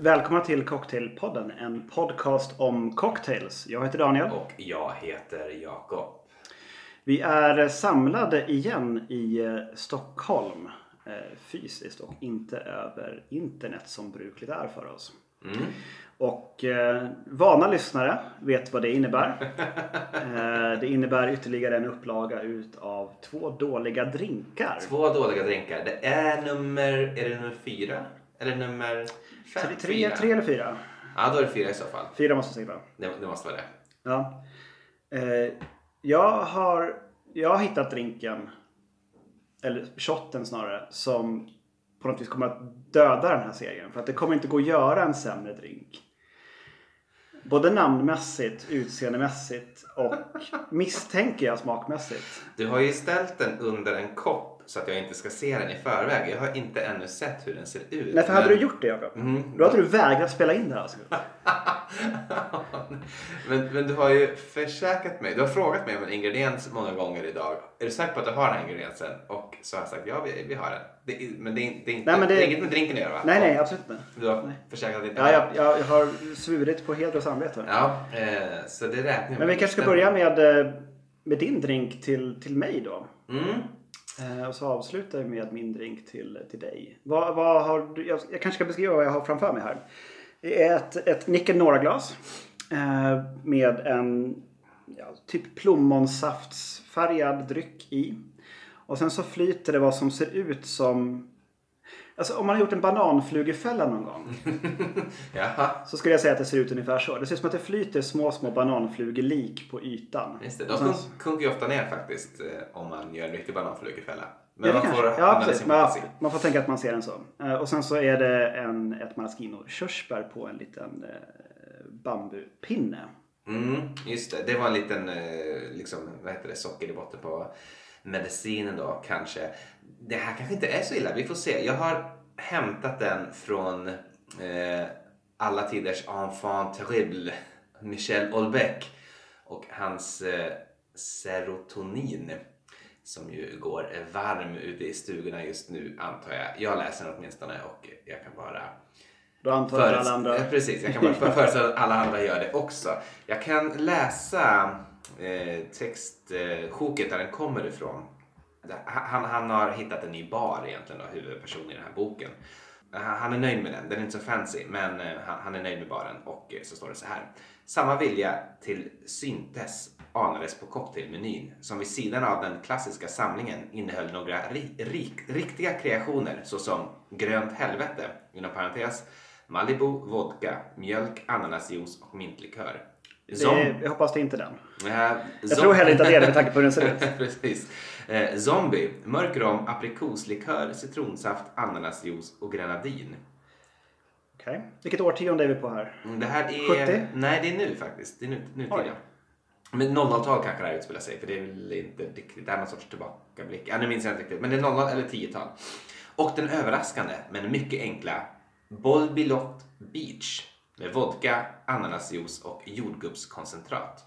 välkomna till Cocktailpodden, en podcast om cocktails. Jag heter Daniel. Och jag heter Jakob. Vi är samlade igen i eh, Stockholm eh, fysiskt och inte över internet som brukligt är för oss. Mm. Och eh, vana lyssnare vet vad det innebär. eh, det innebär ytterligare en upplaga utav två dåliga drinkar. Två dåliga drinkar. Det är nummer, är det nummer fyra? Eller nummer fem? Tre, tre, tre eller fyra? Ja, då är det fyra i så fall. Fyra måste jag säga. Det, det måste vara det. Ja. Eh, jag, har, jag har hittat drinken, eller shotten snarare, som på något vis kommer att döda den här serien. För att det kommer inte gå att göra en sämre drink. Både namnmässigt, utseendemässigt och misstänker jag smakmässigt. Du har ju ställt den under en kopp så att jag inte ska se den i förväg. Jag har inte ännu sett hur den ser ut. Nej, för hade men- du gjort det Jakob, Mhm. då hade du vägrat spela in det här. Alltså. men, men du har ju försäkrat mig, du har frågat mig om en ingrediens många gånger idag. Är du säker på att du har den här ingrediensen? Och så har jag sagt ja, vi, vi har den. Det, men det är, det inte, Nej, men det- det är inget med drinken att göra va? Nej, nej, absolut inte. Du har försäkrat att det inte Ja, jag, jag, jag har svurit på heder och samvete. Ja, eh, så det räknar jag Men vi med. kanske ska börja med, eh, med din drink till, till mig då. Mm. Eh, och så avslutar vi med min drink till, till dig. Vad, vad har du, jag, jag kanske ska beskriva vad jag har framför mig här. Det är ett, ett Nickel Nora-glas eh, med en ja, typ plommonsaftsfärgad dryck i. Och sen så flyter det vad som ser ut som... Alltså om man har gjort en bananflugefälla någon gång så skulle jag säga att det ser ut ungefär så. Det ser ut som att det flyter små, små bananflugelik på ytan. just det. De sen- sjunk- sjunker ju ofta ner faktiskt eh, om man gör en riktig bananflugefälla. Men Ja, man kanske. får ja, precis. Man, man får tänka att man ser den så. Eh, Och sen så är det en, ett maraschino körsbär på en liten eh, bambupinne. Mm, just det. Det var en liten, liksom, vad heter det, socker i botten på medicinen då kanske. Det här kanske inte är så illa, vi får se. Jag har hämtat den från eh, alla tiders enfant terrible, Michel Houellebecq och hans eh, serotonin som ju går varm ute i stugorna just nu antar jag. Jag läser den åtminstone och jag kan bara Då antar jag alla andra... Ja, Precis, jag kan bara för- föreställa att alla andra gör det också. Jag kan läsa eh, textsjoket där den kommer ifrån. Alltså, han, han har hittat en ny bar egentligen, då, huvudpersonen i den här boken. Han är nöjd med den, den är inte så fancy, men eh, han, är nöjd med baren och eh, så står det så här. Samma vilja till syntes anades på cocktailmenyn som vid sidan av den klassiska samlingen innehöll några ri, rik, riktiga kreationer såsom grönt helvete, inom parentes, Malibu, vodka, mjölk, ananasjuice och mintlikör. Det, jag hoppas det är inte den. Eh, Jag tror heller inte att det är det med tanke på hur den ser ut. Precis. Eh, zombie, mörk rom, aprikoslikör, citronsaft, ananasjuice och grenadin. Okej. Vilket årtionde är vi på här? Mm, Det här är... 70? Nej, det är nu faktiskt. Det är nu, nutida. Men 00-tal kanske det här utspelar sig, för det är väl inte riktigt... Det här är någon sorts tillbakablick. Ja, nu minns jag inte riktigt. Men det är 00 eller 10-tal. Och den överraskande, men mycket enkla Bolbilot Beach med vodka, ananasjuice och jordgubbskoncentrat.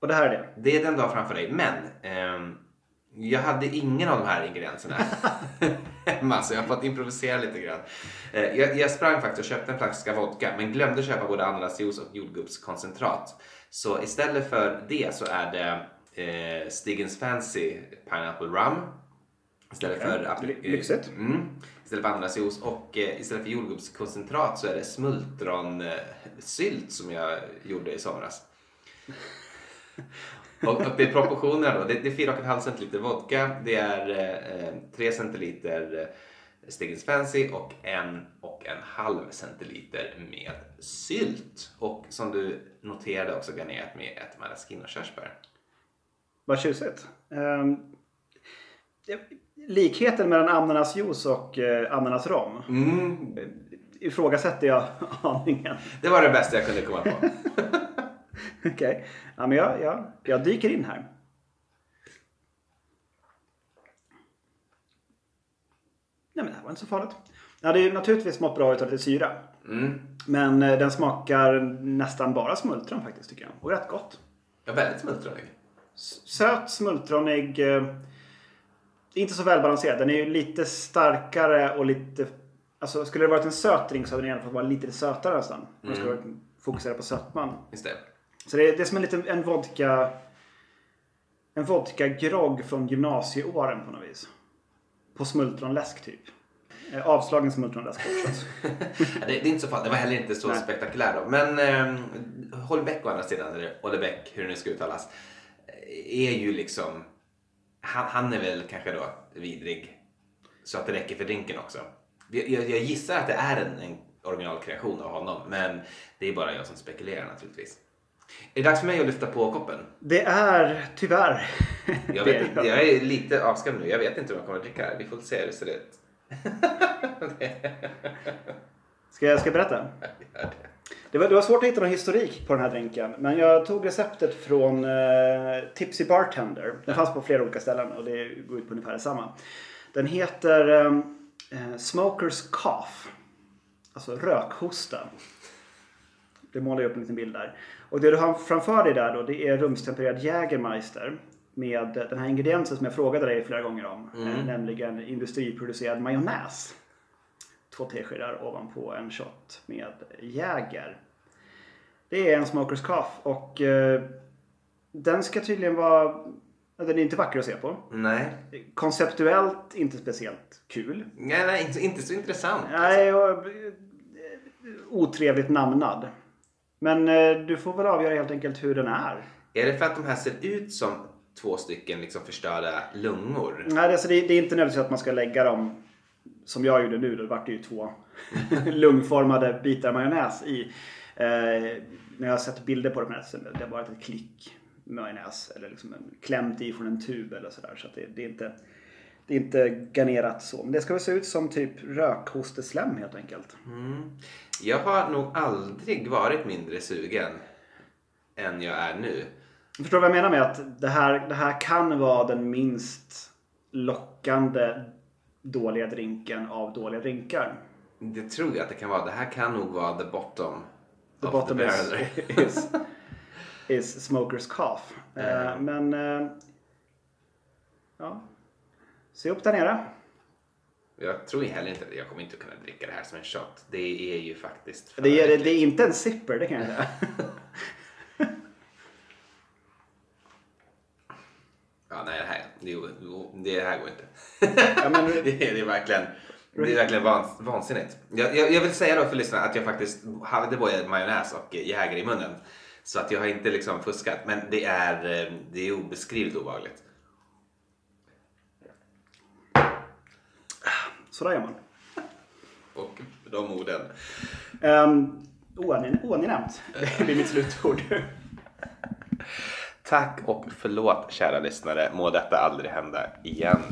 Och det här är det. Det är den du har framför dig. Men ehm, jag hade ingen av de här ingredienserna hemma så jag har fått improvisera lite grann. Eh, jag, jag sprang faktiskt och köpte en flaska vodka men glömde köpa både ananasjuice och jordgubbskoncentrat. Så istället för det så är det eh, Stigens Fancy Pineapple Rum. Istället för Ly- lyxigt. Mm, istället för ananasjuice och eh, istället för jordgubbskoncentrat så är det smultronsylt som jag gjorde i somras. Och, det är proportionerna då. Det, det är 4,5 centiliter vodka, det är eh, 3 centiliter eh, Stigens Fancy och en och en halv centiliter med sylt. Och som du noterade också garnerat med ett maraschino-körsbär. Vad tjusigt. Um, likheten mellan ananasjuice och uh, ananasrom Mm, ifrågasätter jag aningen. det var det bästa jag kunde komma på. Okej. Ja, men jag, jag, jag dyker in här. Nej men det här var inte så farligt. Ja, det är naturligtvis mått bra utav lite syra. Mm. Men eh, den smakar nästan bara smultron faktiskt tycker jag. Och rätt gott. Ja, väldigt smultronig. Söt, smultronig. Eh, inte så välbalanserad. Den är ju lite starkare och lite... Alltså skulle det varit en söt drink så hade den alla fall varit lite sötare nästan. Man skulle fokusera på sötman. Just det. Så det är, det är som en liten en vodka... En vodka-grogg från gymnasieåren på något vis. På smultronläsk typ. Eh, Avslagen smultronläsk. Ja, det, det är inte så farligt. Det var heller inte så Nej. spektakulärt då. Men eh, Holbeck å andra sidan, eller Ollebeck, hur det nu ska uttalas, är ju liksom... Han, han är väl kanske då vidrig så att det räcker för drinken också. Jag, jag, jag gissar att det är en, en originalkreation av honom, men det är bara jag som spekulerar naturligtvis. Är det dags för mig att lyfta på koppen? Det är tyvärr... Jag, vet, jag är lite avskrämd nu. Jag vet inte vad jag kommer att dricka. Vi får se hur det ser ut. Ska jag, ska berätta? Det var, det var svårt att hitta någon historik på den här drinken. Men jag tog receptet från eh, Tipsy Bartender. Den fanns på flera olika ställen och det går ut på ungefär detsamma. Den heter eh, eh, Smokers Cough. Alltså rökhosta. Det målar jag upp en liten bild där. Och det du har framför dig där då det är rumstempererad Jägermeister. Med den här ingrediensen som jag frågade dig flera gånger om. Eh, nämligen industriproducerad majonnäs två teskedar ovanpå en shot med Jäger. Det är en Smokers Cough och eh, den ska tydligen vara... Den är inte vacker att se på. Nej. Konceptuellt inte speciellt kul. Nej, nej inte, inte så intressant. Nej, och, eh, otrevligt namnad. Men eh, du får väl avgöra helt enkelt hur den är. Är det för att de här ser ut som två stycken liksom förstörda lungor? Nej, alltså det, det är inte nödvändigtvis att man ska lägga dem som jag gjorde nu. Då vart det ju två lungformade bitar majonnäs i. Eh, när jag har sett bilder på dem här så det har varit ett klick majonnäs eller liksom en, klämt i från en tub eller sådär. Så att det, det, är inte, det är inte garnerat så. Men det ska väl se ut som typ rökhosteslem helt enkelt. Jag har nog aldrig varit mindre sugen än jag är nu. Förstår du vad jag menar med att det här, det här kan vara den minst lockande dåliga drinken av dåliga drinkar. Det tror jag att det kan vara. Det här kan nog vara the bottom The bottom the is, is, is smokers cough. Eh, men eh, ja. Se upp där nere. Jag tror heller inte att jag kommer inte kunna dricka det här som en shot. Det är ju faktiskt Det är, det är inte en sipper, det kan jag säga. Ja, nej, det här, det, det här går inte. Ja, men, det, det är verkligen, det är verkligen vans, vansinnigt. Jag, jag, jag vill säga då för lyssnarna att jag faktiskt hade både majonnäs och Jäger i munnen. Så att jag har inte liksom fuskat. Men det är, eh, det är obeskrivligt obehagligt. så där gör man. Och de orden. Um, oangenämt. Det blir mitt slutord. Tack och förlåt kära lyssnare. Må detta aldrig hända igen.